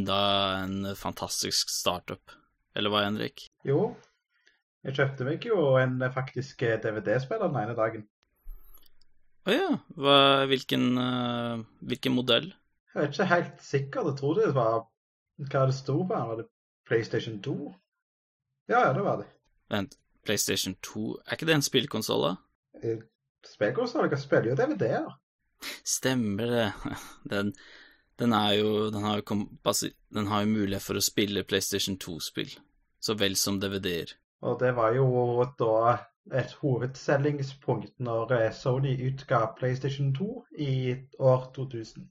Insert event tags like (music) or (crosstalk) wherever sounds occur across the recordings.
Enda en fantastisk startup. Eller hva, Henrik? Jo, jeg kjøpte meg jo en faktisk DVD-spiller den ene dagen. Å ja. Hva, hvilken, uh, hvilken modell? Jeg er ikke helt sikker. Jeg tror det var hva det sto på. Var det PlayStation 2? Ja, ja, det var det. Vent, PlayStation 2 Er ikke det en spillkonsoll, da? Spillkonsoll? Jeg spiller jo DVD-er. Stemmer det. (laughs) Den, den, jo, den, har jo den har jo mulighet for å spille PlayStation 2-spill, så vel som DVD-er. Og det var jo da et hovedselgingspunkt når eh, Sony utga PlayStation 2 i år 2000.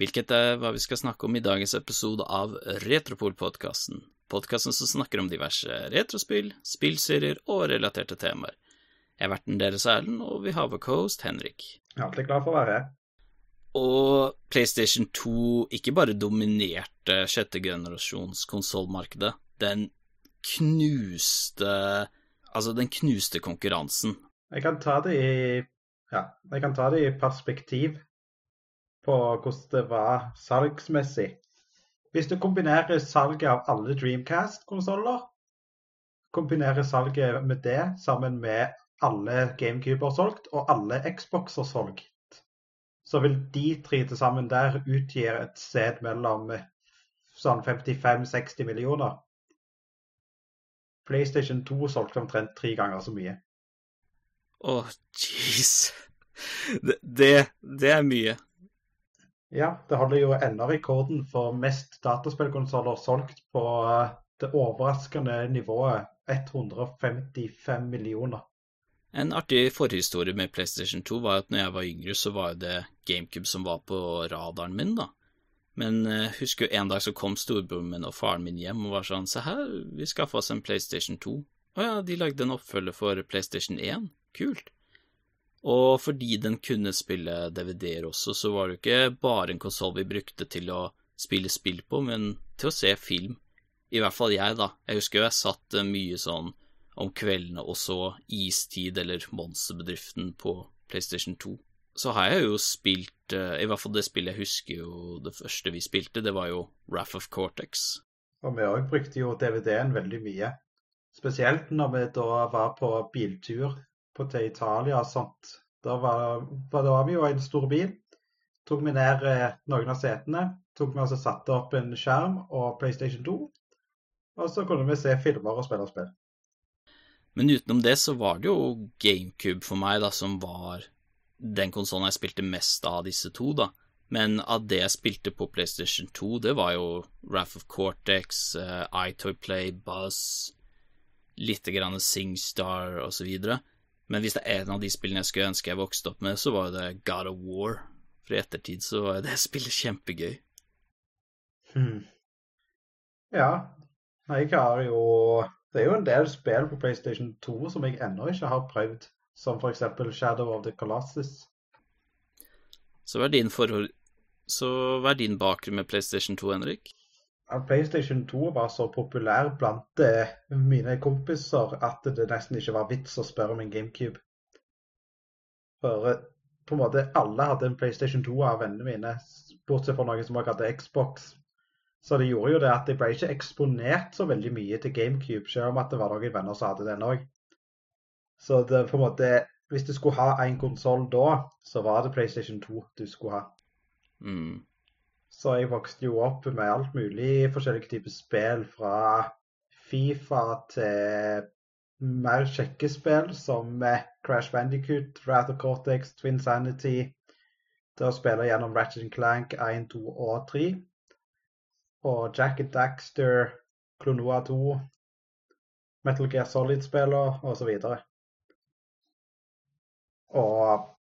Hvilket er hva vi skal snakke om i dagens episode av Retropol-podkasten. Podkasten som snakker om diverse retrospill, spillserier og relaterte temaer. Jeg er verten deres Erlend, og vi har vår coast Henrik. Alltid glad for å være her. Og PlayStation 2 ikke bare dominerte sjette generasjons konsollmarkedet, den knuste Altså, den knuste konkurransen. Jeg kan ta det i Ja, jeg kan ta det i perspektiv på hvordan det var salgsmessig. Hvis du kombinerer salget av alle Dreamcast-konsoller, kombinerer salget med det sammen med alle GameCuber solgt og alle Xboxer solgt, så vil de tre til sammen der utgi et sted mellom sånn 55-60 millioner. PlayStation 2 solgte omtrent tre ganger så mye. Å, oh, jeez. Det, det, det, er mye. Ja, det holder jo ennå rekorden for mest dataspillkonsoller solgt på eh, det overraskende nivået 155 millioner. En artig forhistorie med PlayStation 2 var at når jeg var yngre, så var det GameCube som var på radaren min, da. Men jeg uh, husker jo en dag så kom storebroren min og faren min hjem og var sånn Se her, vi skaffa oss en PlayStation 2. Å ja, de lagde en oppfølger for PlayStation 1. Kult. Og fordi den kunne spille DVD-er også, så var det jo ikke bare en konsoll vi brukte til å spille spill på, men til å se film. I hvert fall jeg, da. Jeg husker jo jeg satt uh, mye sånn om kveldene og så Istid eller Monsterbedriften på PlayStation 2 så har jeg jo spilt eh, I hvert fall det spillet jeg husker jo det første vi spilte, det var jo Wrath of Cortex. Og vi òg brukte jo DVD-en veldig mye. Spesielt når vi da var på biltur på til Italia og sånt. Da var, var vi jo i en stor bil. Tok vi ned eh, noen av setene. Tok vi altså satte opp en skjerm og PlayStation 2. Og så kunne vi se filmer og spille spill. Men utenom det så var det jo GameCube for meg da som var den konsollen jeg spilte mest av disse to, da. Men av det jeg spilte på PlayStation 2, det var jo Wrath of Cortex, uh, iToy Buzz, litt grann SingStar osv. Men hvis det er en av de spillene jeg skulle ønske jeg vokste opp med, så var det God of War. For i ettertid så var det (laughs) spillet kjempegøy. Hmm. Ja, jeg har jo Det er jo en del spill på PlayStation 2 som jeg ennå ikke har prøvd som f.eks. Shadow of the Colossus. Så hva er din forhold Så hva er din bakgrunn med PlayStation 2, Henrik? PlayStation 2 var så populær blant eh, mine kompiser at det nesten ikke var vits å spørre om en GameCube. For eh, på en måte alle hadde en PlayStation 2 av vennene mine, bortsett fra noen som også hadde Xbox. Så det gjorde jo det at jeg ble ikke eksponert så veldig mye til GameCube, selv om at det var noen venner som hadde den òg. Så det på en måte Hvis du skulle ha en konsoll da, så var det PlayStation 2 du skulle ha. Mm. Så jeg vokste jo opp med alt mulig forskjellige typer spill, fra Fifa til mer kjekke spill som Crash Bandicoot, Wrath of Cortex, Twin Sanity. Til å spille gjennom Ratchet Clank 1, 2 og 3. Og Jack Daxter, Klonoa 2, Metal Gear Solid-spiller osv. Og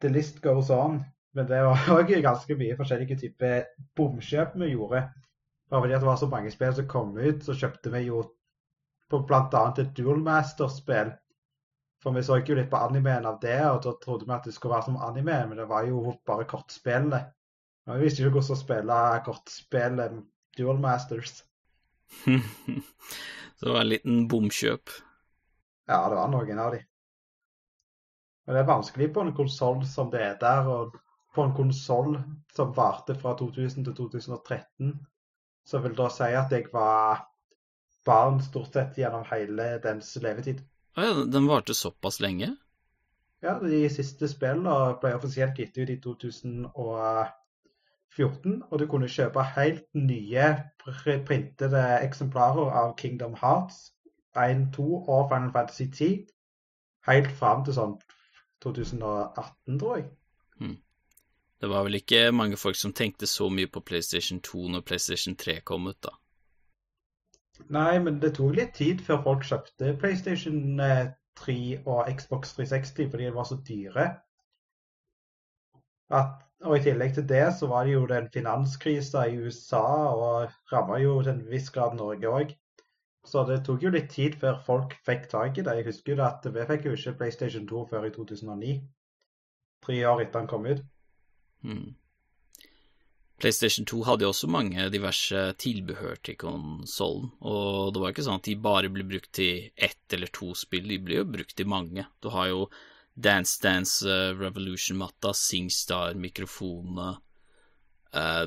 the list goes on. Men det var (laughs) òg ganske mye forskjellige typer bomkjøp vi gjorde. Bare fordi det var så mange spill som kom ut, så kjøpte vi jo på bl.a. et Duelmaster-spill. For vi så jo litt på animeen av det, og da trodde vi at det skulle være som anime, men det var jo bare kortspillene. Jeg visste ikke hvordan å spille kortspillet Dualmasters. (laughs) så det var en liten bomkjøp? Ja, det var noen av de. Men det er vanskelig på en konsoll som det er der, og på en konsoll som varte fra 2000 til 2013, Så vil det si at jeg var barn stort sett gjennom hele dens levetid. Å ja, den varte såpass lenge? Ja, de siste spillene ble offisielt gitt ut i 2014, og du kunne kjøpe helt nye printede eksemplarer av Kingdom Hearts 1, 2 og Final Fantasy 10 helt fram til sånn 2018, tror jeg. Hmm. Det var vel ikke mange folk som tenkte så mye på PlayStation 2 når PlayStation 3 kom ut, da. Nei, men det tok litt tid før folk kjøpte PlayStation 3 eh, og Xbox 360 fordi de var så dyre. At, og i tillegg til det så var det jo den finanskrisa i USA og ramma jo til en viss grad Norge òg. Så det tok jo litt tid før folk fikk tak i det. Jeg husker jo at vi fikk jo ikke PlayStation 2 før i 2009. Tre år etter den kom ut. Hmm. PlayStation 2 hadde jo også mange diverse tilbehør til konsollen, og det var ikke sånn at de bare ble brukt til ett eller to spill, de ble jo brukt til mange. Du har jo Dance Dance uh, Revolution-matta, SingStar, mikrofonene, uh,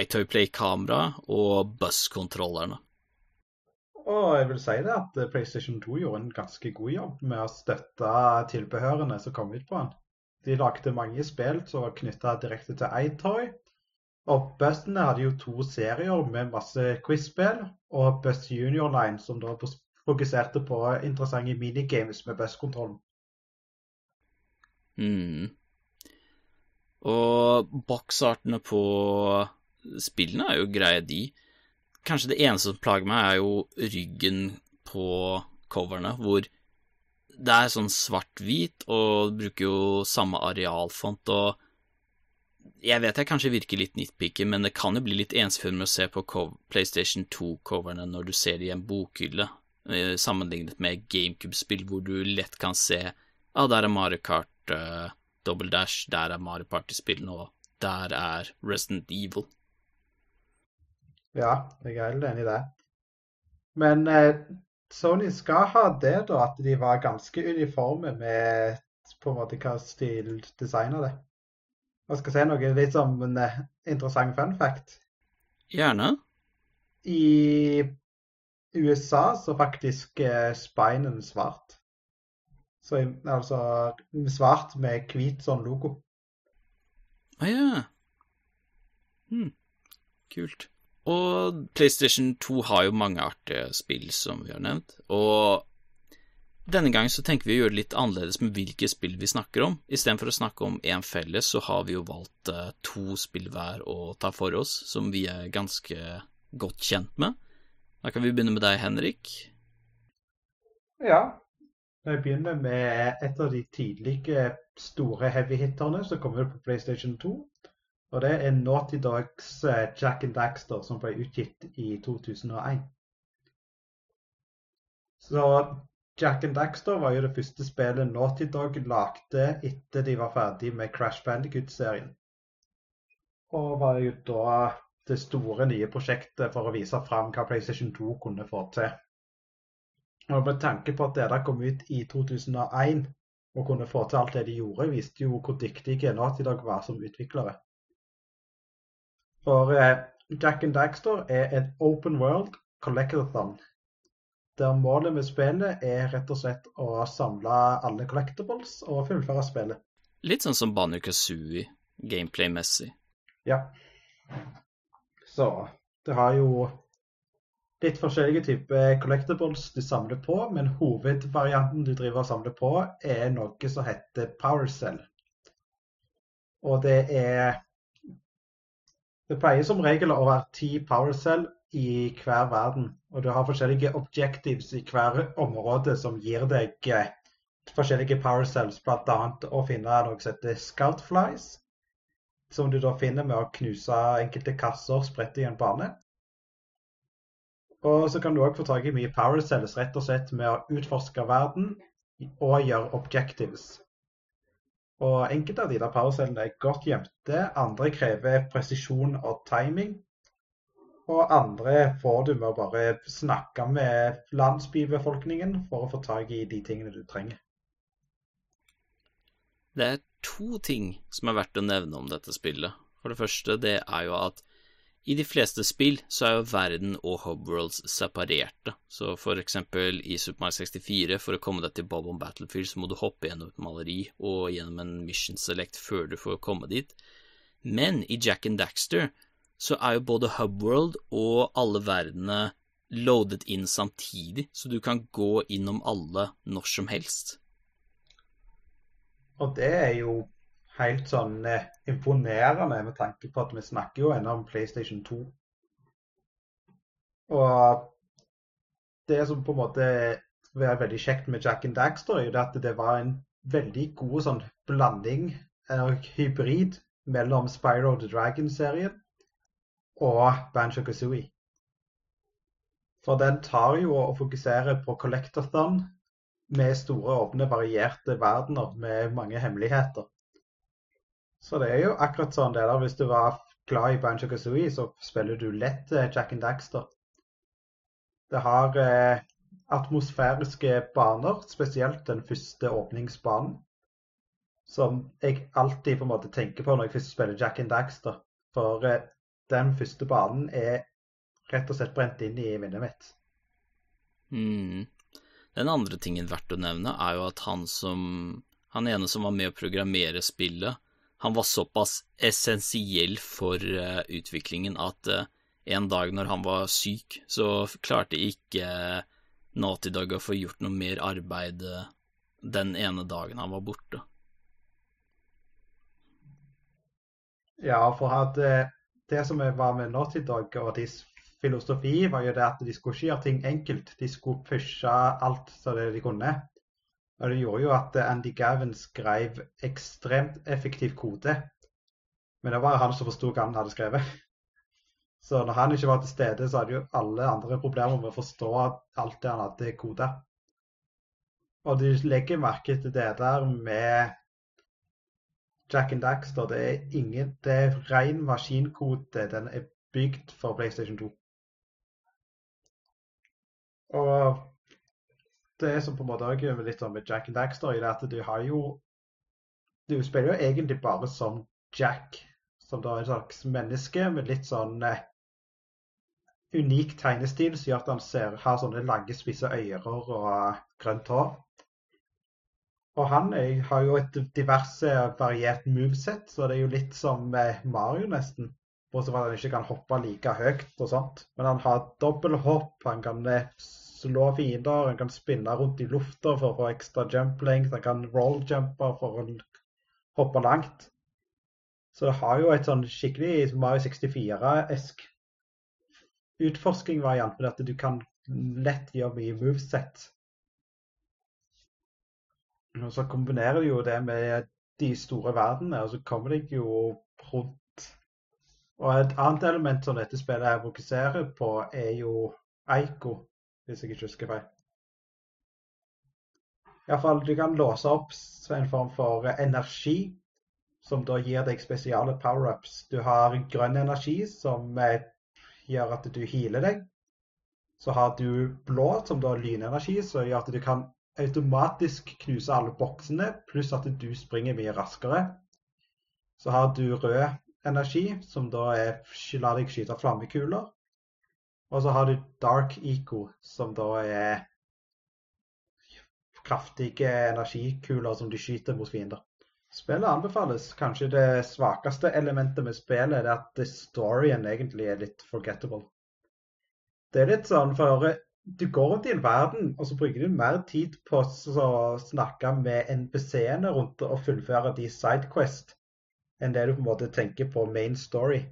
iToy Play-kamera og buss-kontrollerne. Og jeg vil si det at PlayStation 2 gjorde en ganske god jobb med å støtte tilbehørene som kom ut på den. De lagde mange spill som var knytta direkte til iToy. Og Bustene hadde jo to serier med masse quiz-spill, og Bust Junior Line, som da fokuserte på interessante minigames med busskontrollen. Mm. Og boksartene på spillene er jo greie, de. Kanskje det eneste som plager meg, er jo ryggen på coverne, hvor det er sånn svart-hvit, og bruker jo samme arealfont, og jeg vet jeg kanskje virker litt nitpicky, men det kan jo bli litt ensformig å se på PlayStation 2-coverne når du ser det i en bokhylle, eh, sammenlignet med GameCube-spill hvor du lett kan se ah, der er Mario Kart uh, Double Dash, der er Mario Party-spillene, og der er Resident Evil. Ja, jeg er helt enig i det. Men eh, Sony skal ha det, da, at de var ganske uniforme med på en måte hva stil designer det. Jeg skal si noe litt som en eh, interessant fun fact. Gjerne. I USA så faktisk eh, spinen svart. Så altså svart med hvit sånn logo. Å ah, ja. Hm. Kult. Og PlayStation 2 har jo mange artige spill, som vi har nevnt. Og denne gangen så tenker vi å gjøre det litt annerledes med hvilke spill vi snakker om. Istedenfor å snakke om én felles, så har vi jo valgt uh, to spill hver å ta for oss, som vi er ganske godt kjent med. Da kan vi begynne med deg, Henrik. Ja. Jeg begynner med et av de tidlige store heavy-hitterne som kommer på PlayStation 2. Og det er Naughty Dogs eh, Jack and Daxter som ble utgitt i 2001. Så Jack and Daxter var jo det første spillet Naughty Dog lagde etter de var ferdig med Crash Bandicoot-serien. Og var jo da det store nye prosjektet for å vise fram hva PlayStation 2 kunne få til. Og med tanke på at det der kom ut i 2001 og kunne få til alt det de gjorde, viste jo hvor dyktige Naughty Dog var som utviklere. For eh, Jack and Daxter er en open world collectathon. Der målet med spillet er rett og slett å samle alle collectables og fullføre spillet. Litt sånn som Banu Kazooie, gameplay-messig. Ja. Så det har jo litt forskjellige typer collectables du samler på, men hovedvarianten du driver og samler på, er noe som heter PowerCell. Og det er det pleier som regel å være ti powercell i hver verden. Og du har forskjellige objectives i hver område som gir deg eh, forskjellige powercells, bl.a. å finne noe som heter scoutflies. Som du da finner med å knuse enkelte kasser spredt i en bane. Og så kan du òg få tak i mye powercells rett og slett med å utforske verden og gjøre objectives. Og enkelte av de der powercellene er godt gjemte, andre krever presisjon og timing. Og andre får du med å bare snakke med landsbybefolkningen for å få tak i de tingene du trenger. Det er to ting som er verdt å nevne om dette spillet. For det første, det er jo at i de fleste spill så er jo verden og hubworlds separerte, så for eksempel i Super Mario 64, for å komme deg til Bob on Battlefield, så må du hoppe gjennom et maleri og gjennom en mission select før du får komme dit. Men i Jack and Daxter så er jo både hubworld og alle verdenene loadet inn samtidig, så du kan gå innom alle når som helst. Og det er jo helt sånn eh, imponerende med tanke på at vi snakker jo ennå om PlayStation 2. Og det som på en måte var veldig kjekt med Jack and Daxter, er jo at det var en veldig god sånn blanding, eller hybrid, mellom Spyro the Dragon-serien og Banjo Kazooie. For den tar jo og fokuserer på Collectathon med store, åpne, varierte verdener med mange hemmeligheter. Så det er jo akkurat sånn det der. Hvis du var glad i Banjo Kazooie, så spiller du lett eh, Jack and Daxter. Det har eh, atmosfæriske baner, spesielt den første åpningsbanen. Som jeg alltid på en måte tenker på når jeg først spiller Jack and Daxter. For eh, den første banen er rett og slett brent inn i minnet mitt. Mm. Den andre tingen verdt å nevne er jo at han som Han ene som var med å programmere spillet, han var såpass essensiell for uh, utviklingen at uh, en dag når han var syk, så klarte ikke uh, Naughty Dog å få gjort noe mer arbeid den ene dagen han var borte. Ja, for at det som var med Naughty Dog og deres filosofi, var jo det at de skulle ikke gjøre ting enkelt. De skulle pushe alt så det de kunne. Og det gjorde jo at Andy Gavin skrev ekstremt effektiv kode. Men det var han som forsto hva han hadde skrevet. (laughs) Så når han ikke var til stede, så hadde jo alle andre problemer med å forstå alt det han hadde koda. Og du legger merke til det der med Jack and Daxter. Det er ingen Det er ren maskinkode. Den er bygd for PlayStation 2. Og det som på en måte òg er litt sånn med Jack and Daxter, er at du har jo Du spiller jo egentlig bare som Jack, som da er en slags menneske med litt sånn eh, unik tegnestil som gjør at han ser, har sånne lange, spisse ører og grønt hår. Og han er, har jo et diverse variert moveset, så det er jo litt som Mario, nesten. Bortsett fra at han ikke kan hoppe like høyt og sånt. Men han har dobbelthopp, han kan eh, slå fiender, han kan spinne rundt i lufta for å få ekstra jump length, han kan roll-jumpe for å hoppe langt. Så det har jo et sånn skikkelig Mario 64-esk utforskingvariant med at du kan lett gjøre mye moveset. Og så kombinerer du jo det med de store verdenene, og så kommer det jo rundt Og et annet element som dette spillet her fokuserer på, er jo Eiko, hvis jeg ikke husker feil. Iallfall, du kan låse opp en form for energi, som da gir deg spesiale power-ups. Du har grønn energi, som gjør at du healer deg. Så har du blå, som da er lynenergi, som gjør at du kan automatisk knuse alle boksene, pluss at du springer mye raskere. Så har du rød energi, som da er, lar deg skyte flammekuler. Og så har du Dark Eco, som da er kraftige energikuler som de skyter mot fiender. Spillet anbefales. Kanskje det svakeste elementet med spillet er at storyen egentlig er litt forgettable. Det er litt sånn for du går rundt i en verden, og så bruker du mer tid på å snakke med NPC-ene rundt og fullføre de sidequest enn det du på en måte tenker på main story.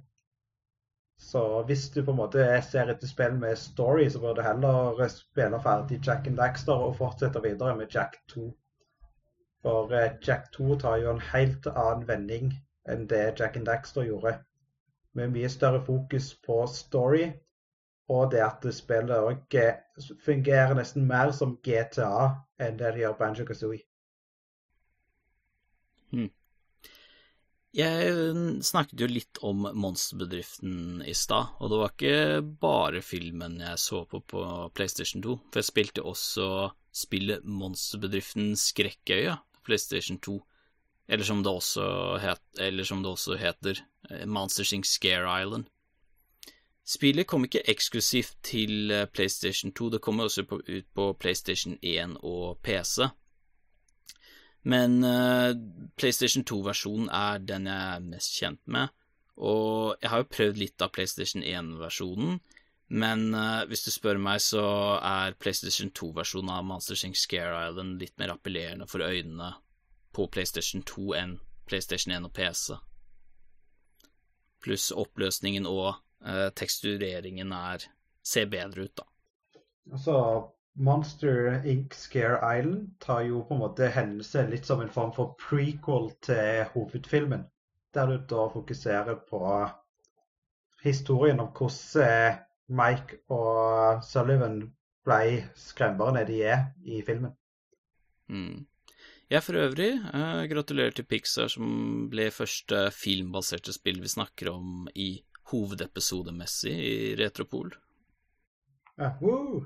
Så hvis du på en måte ser etter spill med story, så bør du heller spille ferdig Jack and Daxter og fortsette videre med Jack 2. For eh, Jack 2 tar jo en helt annen vending enn det Jack and Daxter gjorde. Med mye større fokus på story, og det at spillet òg fungerer nesten mer som GTA enn det det gjør Banjo Kazooie. Hmm. Jeg snakket jo litt om monsterbedriften i stad, og det var ikke bare filmen jeg så på på PlayStation 2, for jeg spilte også spillet Monsterbedriften Skrekkøya på PlayStation 2, eller som det også, het, som det også heter, eh, Monsters Inc. Scare Island. Spillet kom ikke eksklusivt til eh, PlayStation 2, det kommer også ut på PlayStation 1 og PC. Men uh, PlayStation 2-versjonen er den jeg er mest kjent med, og jeg har jo prøvd litt av PlayStation 1-versjonen, men uh, hvis du spør meg, så er PlayStation 2-versjonen av Monster Inc. Scare Island litt mer appellerende for øynene på PlayStation 2 enn PlayStation 1 og PC. Pluss oppløsningen og uh, tekstureringen er ser bedre ut, da. Altså, Monster Inc. Scare Island tar jo på en måte hendelse litt som en form for prequel til hovedfilmen. Der du da fokuserer på historien om hvordan Mike og Sullivan ble skremmere enn de er i filmen. Mm. Jeg for øvrig, eh, gratulerer til Pixar som ble første filmbaserte spill vi snakker om i hovedepisodemessig i Retropol. Uh, woo!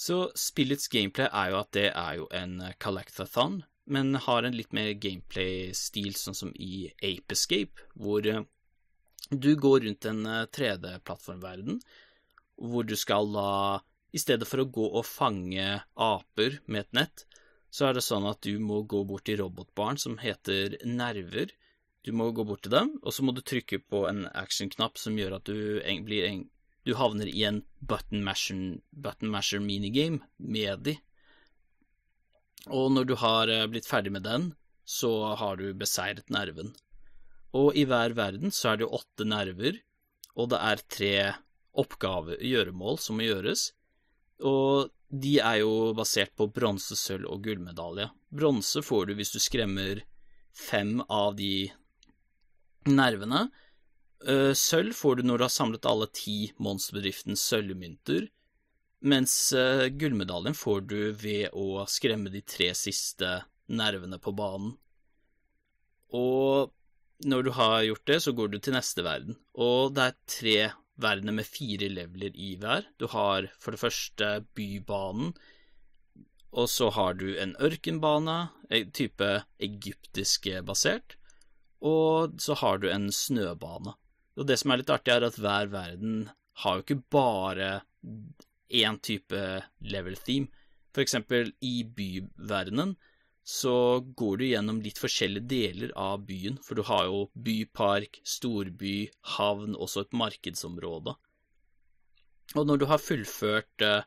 Så spillets gameplay er jo at det er jo en collectathon, men har en litt mer gameplay-stil, sånn som i Ape Escape, hvor eh, du går rundt en 3D-plattformverden hvor du skal da I stedet for å gå og fange aper med et nett, så er det sånn at du må gå bort til robotbarn som heter nerver. Du må gå bort til dem, og så må du trykke på en action-knapp som gjør at du blir Du havner i en button masher, button masher minigame med de. Og når du har eh, blitt ferdig med den, så har du beseiret nerven. Og i hver verden så er det åtte nerver, og det er tre oppgavegjøremål som må gjøres, og de er jo basert på bronse, sølv og gullmedalje. Bronse får du hvis du skremmer fem av de nervene. Eh, sølv får du når du har samlet alle ti monsterbedriftens sølvmynter, mens eh, gullmedaljen får du ved å skremme de tre siste nervene på banen. Og når du har gjort det, så går du til neste verden, og det er tre verdener med fire leveler i hver. Du har for det første bybanen, og så har du en ørkenbane, en type egyptiske basert, og så har du en snøbane. Og det som er litt artig, er at hver verden har jo ikke bare én type level theme. For eksempel i byverdenen så går du gjennom litt forskjellige deler av byen, for du har jo bypark, storby, havn, også et markedsområde. Og når du har fullført uh,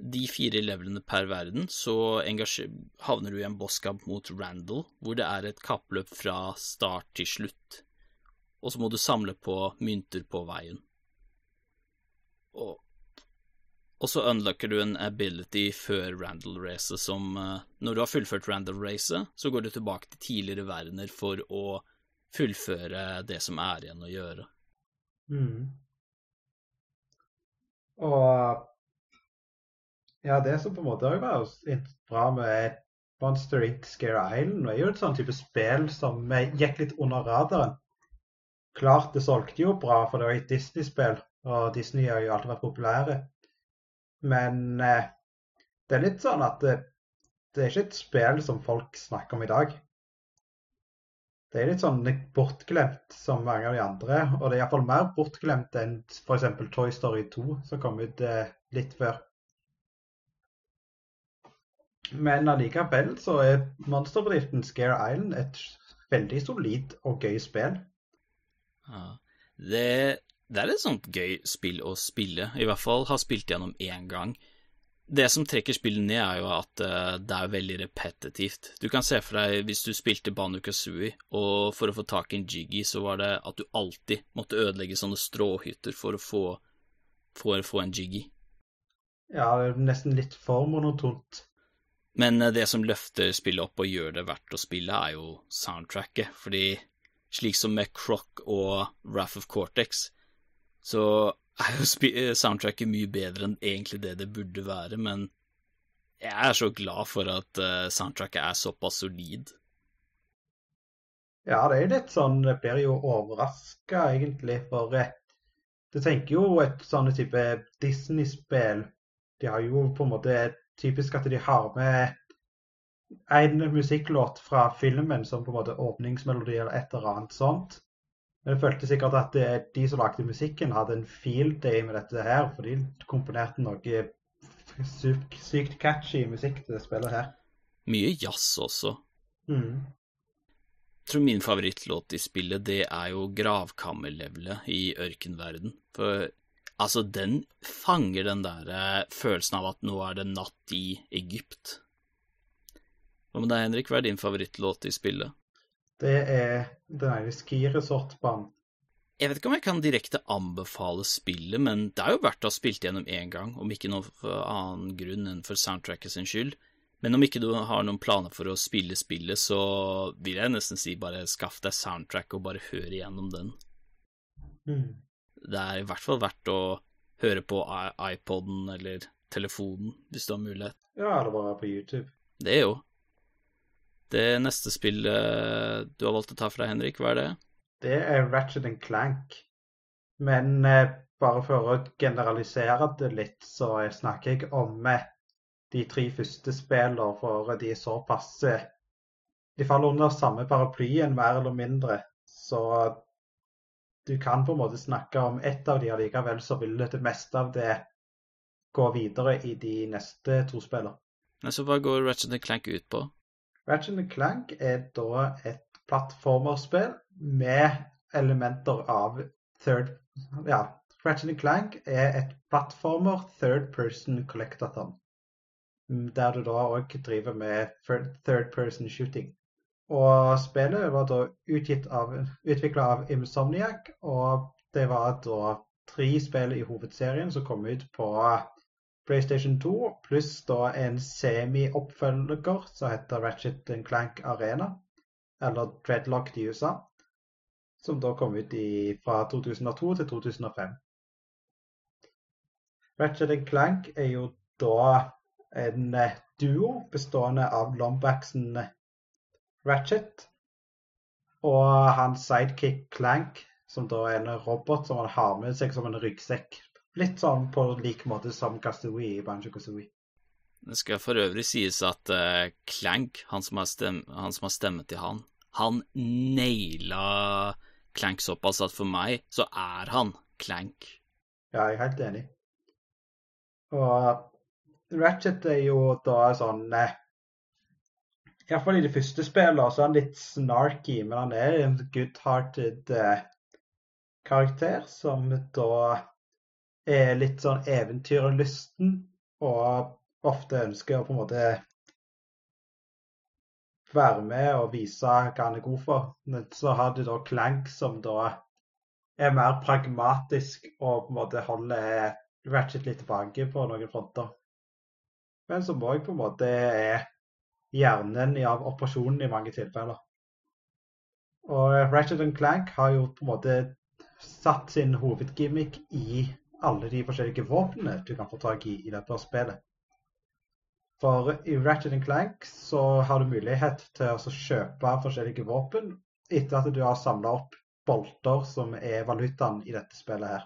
de fire levelene per verden, så havner du i en bosskamp mot Randall, hvor det er et kappløp fra start til slutt. Og så må du samle på mynter på veien. Og og så unlocker du en ability før Randall-racet som uh, Når du har fullført Randall-racet, så går du tilbake til tidligere verdener for å fullføre det som er igjen å gjøre. Mm. Og Ja, det som på en måte òg var bra med Monster Inc. Scare Island, er jo et sånn type spill som gikk litt under radaren. Klart det solgte jo bra, for det var et Disney-spill, og Disney har jo alltid vært populære. Men eh, det er litt sånn at det, det, er ikke et spill som folk snakker om i dag. Det er litt sånn bortglemt som mange av de andre, og det er iallfall mer bortglemt enn f.eks. Toy Story 2, som kom ut eh, litt før. Men allikevel så er monsterbedriften Scare Island et veldig solid og gøy spill. Ja, det det er et sånt gøy spill å spille, i hvert fall har spilt gjennom én gang. Det som trekker spillet ned, er jo at uh, det er veldig repetitivt. Du kan se for deg hvis du spilte Banu Kazooie, og for å få tak i en jiggy, så var det at du alltid måtte ødelegge sånne stråhytter for å få, for å få en jiggy. Ja, nesten litt for monotont. Men uh, det som løfter spillet opp og gjør det verdt å spille, er jo soundtracket, fordi slik som med Croc og Wrath of Cortex, så er jo eh, soundtracket mye bedre enn egentlig det det burde være, men jeg er så glad for at uh, soundtracket er såpass solid. Ja, det er litt sånn Jeg blir jo overraska, egentlig, for uh, du tenker jo et sånn type Disney-spill De har jo på en måte typisk at de har med en musikklåt fra filmen som på en måte åpningsmelodi eller et eller annet sånt. Men jeg følte sikkert at de som lagde musikken, hadde en field day med dette her, for de komponerte noe sykt, sykt catchy musikk til det spillet her. Mye jazz også. Mm. Jeg tror min favorittlåt i spillet, det er jo gravkammerlevelet i ørkenverden. For altså, den fanger den der eh, følelsen av at nå er det natt i Egypt. Hva med deg, Henrik? Hva er din favorittlåt i spillet? Det er den ene skiresortbanen. Jeg vet ikke om jeg kan direkte anbefale spillet, men det er jo verdt å ha spilt gjennom én gang, om ikke noe for annen grunn enn for soundtracket sin skyld. Men om ikke du har noen planer for å spille spillet, så vil jeg nesten si bare skaff deg soundtrack og bare hør igjennom den. Mm. Det er i hvert fall verdt å høre på iPoden eller telefonen, hvis du har mulighet. Ja, eller bare på YouTube. Det er jo. Det neste spillet du har valgt å ta for deg, Henrik, hva er det? Det er Ratchet Clank. Men eh, bare for å generalisere det litt, så snakker jeg om eh, de tre første spillene, for de er såpass eh, De faller under samme paraplyen, mer eller mindre. Så du kan på en måte snakke om ett av de allikevel, så vil det meste av det gå videre i de neste to spillene. Så hva går Ratchet Clank ut på? Ratchet Clank er da et plattformerspill med elementer av third Ja, Ratchet Clank er et plattformer third person collectathon. Der du da òg driver med third person shooting. Og spillet var da utvikla av Imsomniac, og det var da tre spill i hovedserien som kom ut på PlayStation 2, pluss da en semi-oppfølger som heter Ratchet Clank Arena, eller Dreadlock i USA, som da kom ut i, fra 2002 til 2005. Ratchet Clank er jo da en eh, duo bestående av Lombaxen Ratchet og hans sidekick Clank, som da er en robot som han har med seg som en ryggsekk Litt sånn på lik måte som Kazooie i Banjo Kazooie. Det skal for øvrig sies at uh, Clank, han som, stemme, han som, har stemme til han, han naila Clank såpass at for meg så er han Clank. Ja, jeg er helt enig. Og Ratchet er jo da sånn eh, Iallfall i det første spillet så er han litt snarky, men han er en good-hearted eh, karakter som da er litt sånn eventyrlysten og ofte ønsker å på en måte være med og vise hva han er god for. Men så har du da Clank, som da er mer pragmatisk og på en måte holder Ratchet litt tilbake på noen fronter. Men som òg på en måte er hjernen av operasjonen i mange tilfeller. Og Ratchet Clank har jo på en måte satt sin hovedgimmick i alle de forskjellige våpnene du kan få tak i i dette spillet. For i Ratchet Clank så har du mulighet til å kjøpe forskjellige våpen etter at du har samla opp bolter som er valutaen i dette spillet her.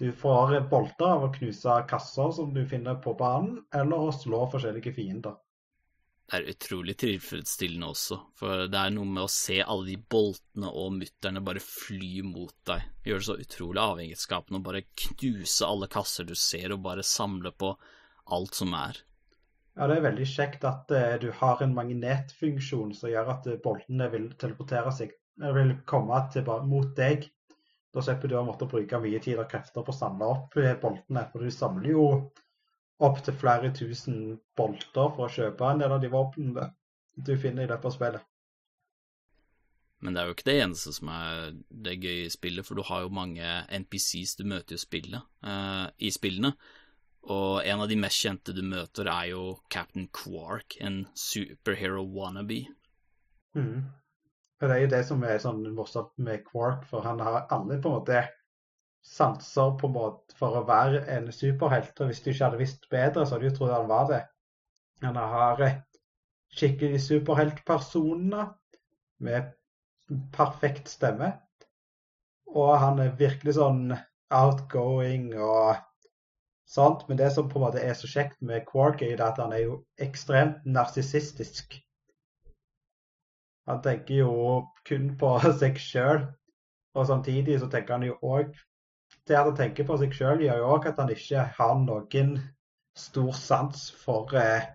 Du får bolter av å knuse kasser som du finner på banen, eller å slå forskjellige fiender er utrolig tilfredsstillende også, for det er noe med å se alle de boltene og mutterne bare fly mot deg. Gjør det så utrolig avhengighetsskapende å bare knuse alle kasser du ser, og bare samle på alt som er. Ja, det er veldig kjekt at uh, du har en magnetfunksjon som gjør at uh, boltene vil teleportere seg, vil komme til, mot deg. Da slipper du å måtte bruke mye tid og krefter på å samle opp uh, boltene, for du samler jo opptil flere tusen bolter for å kjøpe en del av de våpnene du finner i løpet av spillet. Men det er jo ikke det eneste som er det gøye i spillet, for du har jo mange NPCs du møter i, spillet, uh, i spillene. Og en av de mest kjente du møter, er jo Captain Quark, en superhero wannabe. Mm. Det er jo det som er sånn morsomt med Quark, for han har alle på en måte sanser på en måte for å være en superhelt. Og hvis du ikke hadde visst bedre, så hadde du trodd han var det. Han har skikkelig superheltpersoner med perfekt stemme. Og han er virkelig sånn outgoing og sånt. Men det som på en måte er så kjekt med Quark, er at han er jo ekstremt narsissistisk. Han tenker jo kun på (laughs) seg sjøl, og samtidig så tenker han jo òg Det at han tenker på seg sjøl, gjør jo òg at han ikke har noen stor sans for eh,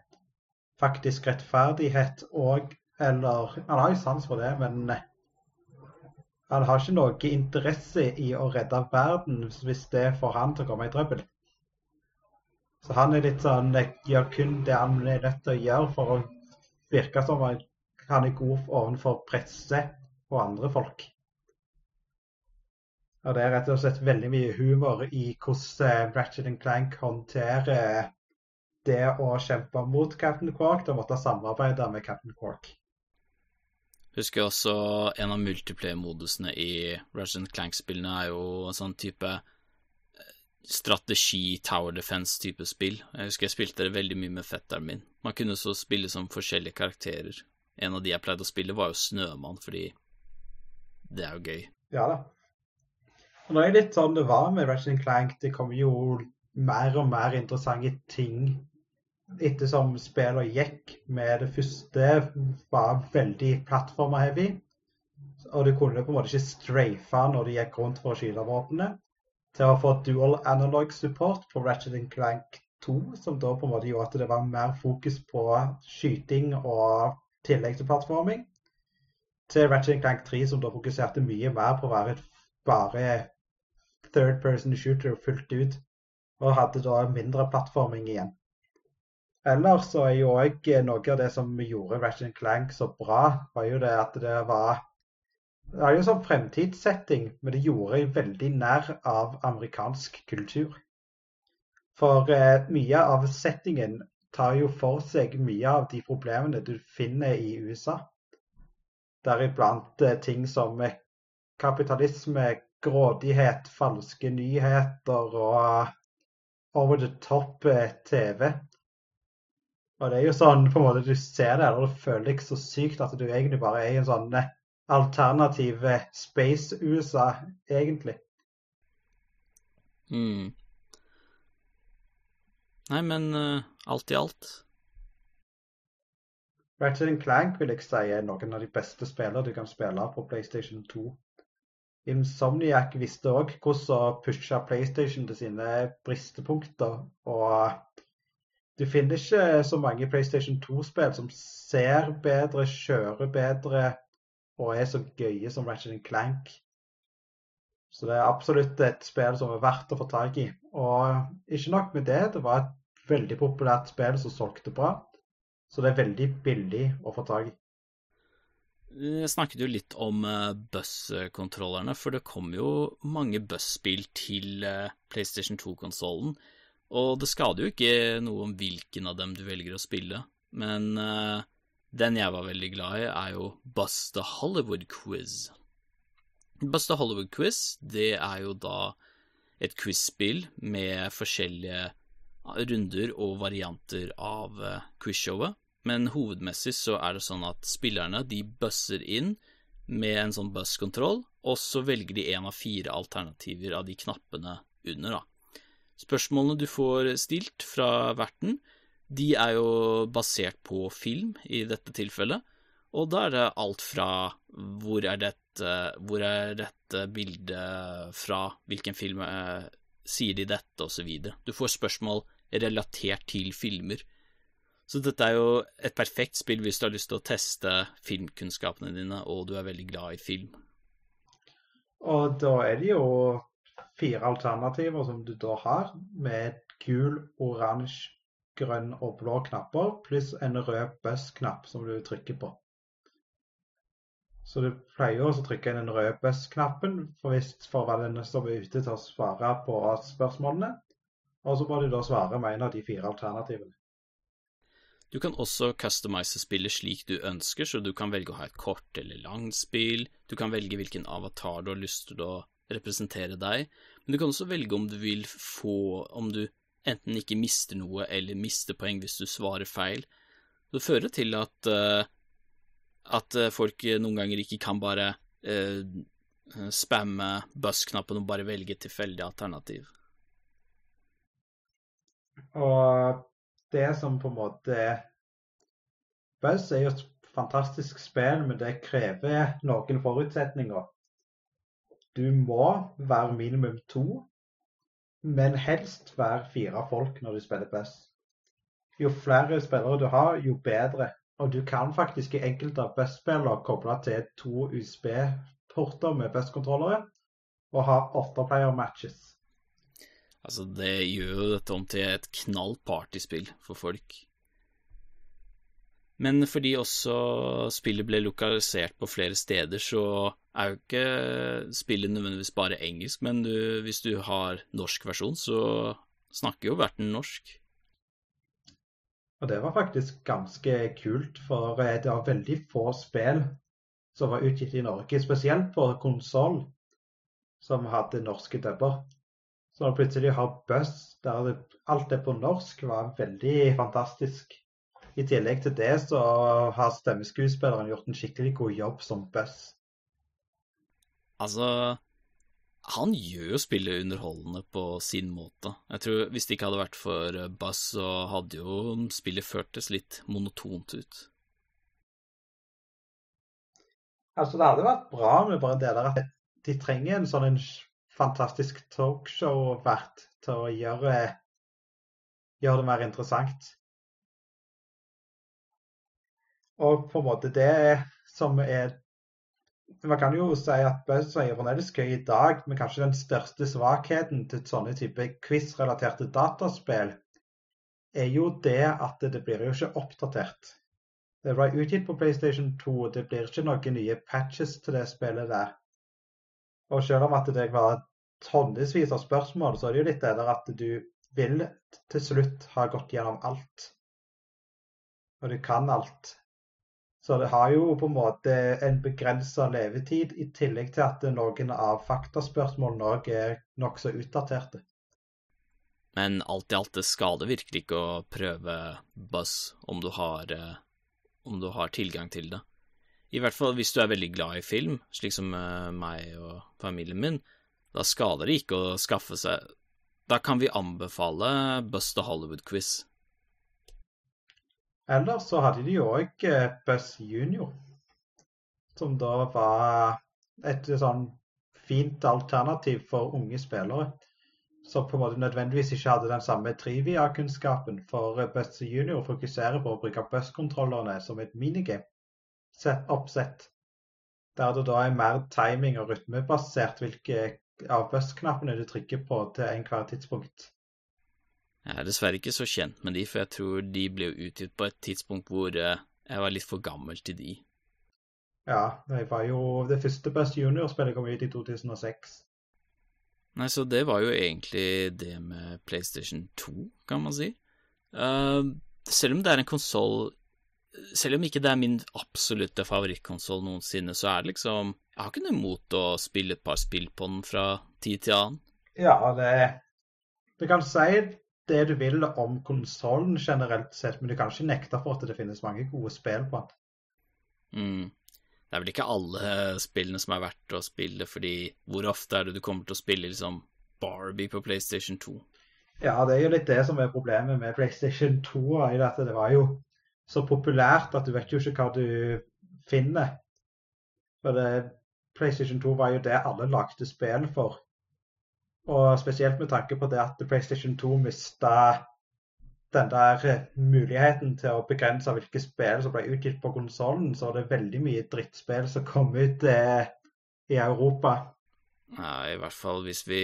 faktisk rettferdighet og Eller han har jo sans for det, men eh, han har ikke noe interesse i å redde verden hvis det får han til å komme i trøbbel. Så han er litt sånn gjør kun det han er nødt til å gjøre for å virke som han er god overfor presse og andre folk. Og Det er rett og slett veldig mye humor i hvordan Ratchet Clank håndterer det å kjempe mot Captain Quark og måtte samarbeide med Captain Quark. Husker også en av multiplayer-modusene i Ratchet Clank-spillene er jo en sånn type eh, strategi, tower defense-type spill. Jeg husker jeg spilte det veldig mye med fetteren min. Man kunne så spille som forskjellige karakterer. En av de jeg pleide å spille, var jo Snømann, fordi det er jo gøy. Ja da. Og det er litt sånn det var med Ratchet Clank. Det kom jo mer og mer interessante ting ettersom spillet gikk med det første, var veldig plattformer-heavy. Og du kunne på en måte ikke strafe når du gikk rundt for å skyte våpnene. Til å få dual analog support på Ratchet Clank 2, som da på en måte gjorde at det var mer fokus på skyting og tillegg til plattforming. Til Ratchet Clank 3, som da fokuserte mye mer på å være et bare third person shooter fullt ut, og hadde da mindre plattforming igjen. Ellers så er jo òg noe av det som gjorde Ratchet Clank så bra, var jo det at det var Det er jo sånn fremtidssetting, men det gjorde veldig nær av amerikansk kultur. For eh, mye av settingen tar jo for seg mye av de problemene du finner i USA. Deriblant eh, ting som eh, kapitalisme, grådighet, falske nyheter og over the top eh, TV. Og det er jo sånn på en måte du ser det, og du føler deg så sykt at du egentlig bare er i en sånn eh, alternativ eh, space-USA, egentlig. Mm. Nei, men uh, alt i alt Ratchet Clank vil jeg si er noen av de beste spillene du kan spille på PlayStation 2. Insomniac visste òg hvordan å pushe PlayStation til sine bristepunkter. og du finner ikke så mange PlayStation 2-spill som ser bedre, kjører bedre og er så gøye som Ratchet Clank. Så det er absolutt et spill som er verdt å få tak i. Og ikke nok med det, det var et veldig populært spill som solgte bra. Så det er veldig billig å få tak i. Vi snakket jo litt om uh, buss-kontrollerne, for det kom jo mange buss-spill til uh, PlayStation 2-konsollen. Og det skader jo ikke noe om hvilken av dem du velger å spille, men uh, den jeg var veldig glad i, er jo Bust the Hollywood Quiz. Bust the Hollywood Quiz, det er jo da et quiz-spill med forskjellige runder og varianter av quizshowet, men hovedmessig så er det sånn at spillerne de busser inn med en sånn buss-kontroll, og så velger de en av fire alternativer av de knappene under, da. Spørsmålene du får stilt fra verten, de er jo basert på film i dette tilfellet, og da er det alt fra hvor er dette, hvor er dette bildet fra, hvilken film eh, sier de dette, osv. Du får spørsmål relatert til filmer. Så dette er jo et perfekt spill hvis du har lyst til å teste filmkunnskapene dine, og du er veldig glad i film. Og da er det jo fire alternativer som du da har, med gul, oransje, grønn og blå knapper, pluss en rød buss-knapp som du trykker på. Så du pleier også å trykke inn den røde buss-knappen for, hvis forvalgerne står ute til å svare på spørsmålene. Og så må du da svare med en av de fire alternativene. Du kan også customize spillet slik du ønsker, så du kan velge å ha et kort eller langt spill. Du kan velge hvilken avatar du har lyst til å representere deg, men du kan også velge om du vil få Om du enten ikke mister noe eller mister poeng hvis du svarer feil. Det fører til at uh, at eh, folk noen ganger ikke kan bare uh, spamme buss-knappen og bare velge tilfeldig alternativ. Og det som på en måte Buzz er jo et fantastisk spill, men det krever noen forutsetninger. Du må være minimum to, men helst være fire folk når du spiller Buzz. Jo flere spillere du har, jo bedre. Og du kan faktisk i enkelte av Buzz-spillene koble til to USB-porter med Buzz-kontrollere og ha åtteplayer-matches. Altså, det gjør jo dette om til et knall partyspill for folk. Men fordi også spillet ble lokalisert på flere steder, så er jo ikke spillet nødvendigvis bare engelsk, men du, hvis du har norsk versjon, så snakker jo verten norsk. Og det var faktisk ganske kult, for eh, det var veldig få spill som var utgitt i Norge, spesielt på konsoll, som hadde norske dubber. Så når plutselig har Buss der alt er på norsk, var veldig fantastisk. I tillegg til det så har stemmeskuespilleren gjort en skikkelig god jobb som Buss. Altså, han gjør jo spillet underholdende på sin måte. Jeg tror Hvis det ikke hadde vært for Buzz, så hadde jo spillet føltes litt monotont ut. Altså, det hadde vært bra med bare det der at de trenger en sånn en fantastisk talkshow-vert til å gjøre, gjøre det mer interessant. Og på en måte det som er Man kan jo si at Buzz er fremdeles gøy i dag, men kanskje den største svakheten til sånne type quiz-relaterte dataspill er jo det at det blir jo ikke oppdatert. Det ble utgitt på PlayStation 2, det blir ikke noen nye patches til det spillet der. Og selv om at det var tonnevis av spørsmål, så er det jo litt det der at du vil til slutt ha gått gjennom alt. Og du kan alt. Så det har jo på en måte en begrensa levetid, i tillegg til at noen av faktaspørsmålene òg er nokså utdaterte. Men alt i alt, det skader virkelig ikke å prøve Buzz om du har, eh, om du har tilgang til det. I hvert fall hvis du er veldig glad i film, slik som eh, meg og familien min. Da skader det ikke å skaffe seg Da kan vi anbefale Bust the Hollywood Quiz. Ellers så hadde de jo òg eh, Buzz Junior, som da var et sånn fint alternativ for unge spillere. Som på en måte nødvendigvis ikke hadde den samme trivia-kunnskapen. For eh, Buzz Junior fokuserer på å bruke busskontrollerne som et minigame oppsett. Der det da er mer timing- og rytmebasert hvilke av Buzz-knappene du trykker på til enhver tidspunkt. Jeg er dessverre ikke så kjent med de, for jeg tror de ble utgitt på et tidspunkt hvor eh, jeg var litt for gammel til de. Ja, det var jo det første Best Junior-spillet kom ut i 2006. Nei, så det var jo egentlig det med PlayStation 2, kan man si. Uh, selv om det er en konsoll Selv om ikke det er min absolutte favorittkonsoll noensinne, så er det liksom Jeg har ikke noe imot å spille et par spill på den fra tid til annen. Ja, det Du kan si det du vil om konsollen generelt sett, men du kan ikke nekte for at det finnes mange gode spill på den. Mm. Det er vel ikke alle spillene som er verdt å spille, fordi hvor ofte er det du kommer til å spille liksom Barbie på PlayStation 2? Ja, det er jo litt det som er problemet med PlayStation 2. i at Det var jo så populært at du vet jo ikke hva du finner. For det, PlayStation 2 var jo det alle lagde spill for. Og spesielt med tanke på det at PlayStation 2 mista den der muligheten til å begrense hvilke spill som ble utgitt på konsollen, så er det veldig mye drittspill som kom ut eh, i Europa. Ja, i hvert fall hvis vi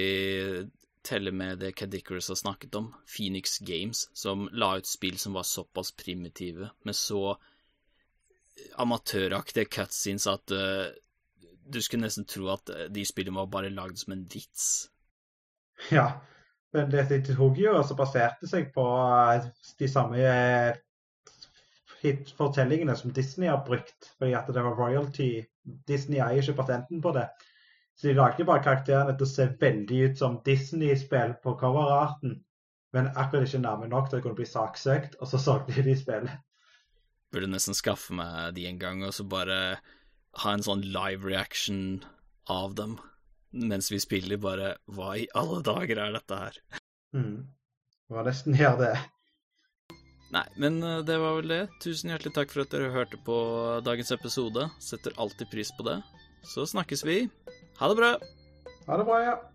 teller med det Cadicurus har snakket om, Phoenix Games, som la ut spill som var såpass primitive, med så amatøraktige cutscenes at uh, du skulle nesten tro at de spillene var bare lagd som en vits. Ja, men det de tok jo også baserte seg på eh, de samme eh, fortellingene som Disney har brukt, fordi at det var royalty. Disney eier ikke patenten på det. Så de lagde bare karakterene til å se veldig ut som Disney-spill på coverarten, men akkurat ikke nærme nok til å kunne bli saksøkt, og så solgte de spillet. Burde nesten skaffe meg de en gang, og så bare ha en sånn live reaction av dem mens vi spiller, bare Hva i alle dager er dette her? Mm. Må nesten gjøre det. Nei, men eh, det var vel det. Tusen hjertelig takk for at dere hørte på dagens episode. Setter alltid pris på det. Så snakkes vi. Ha det bra. Ha det bra, ja.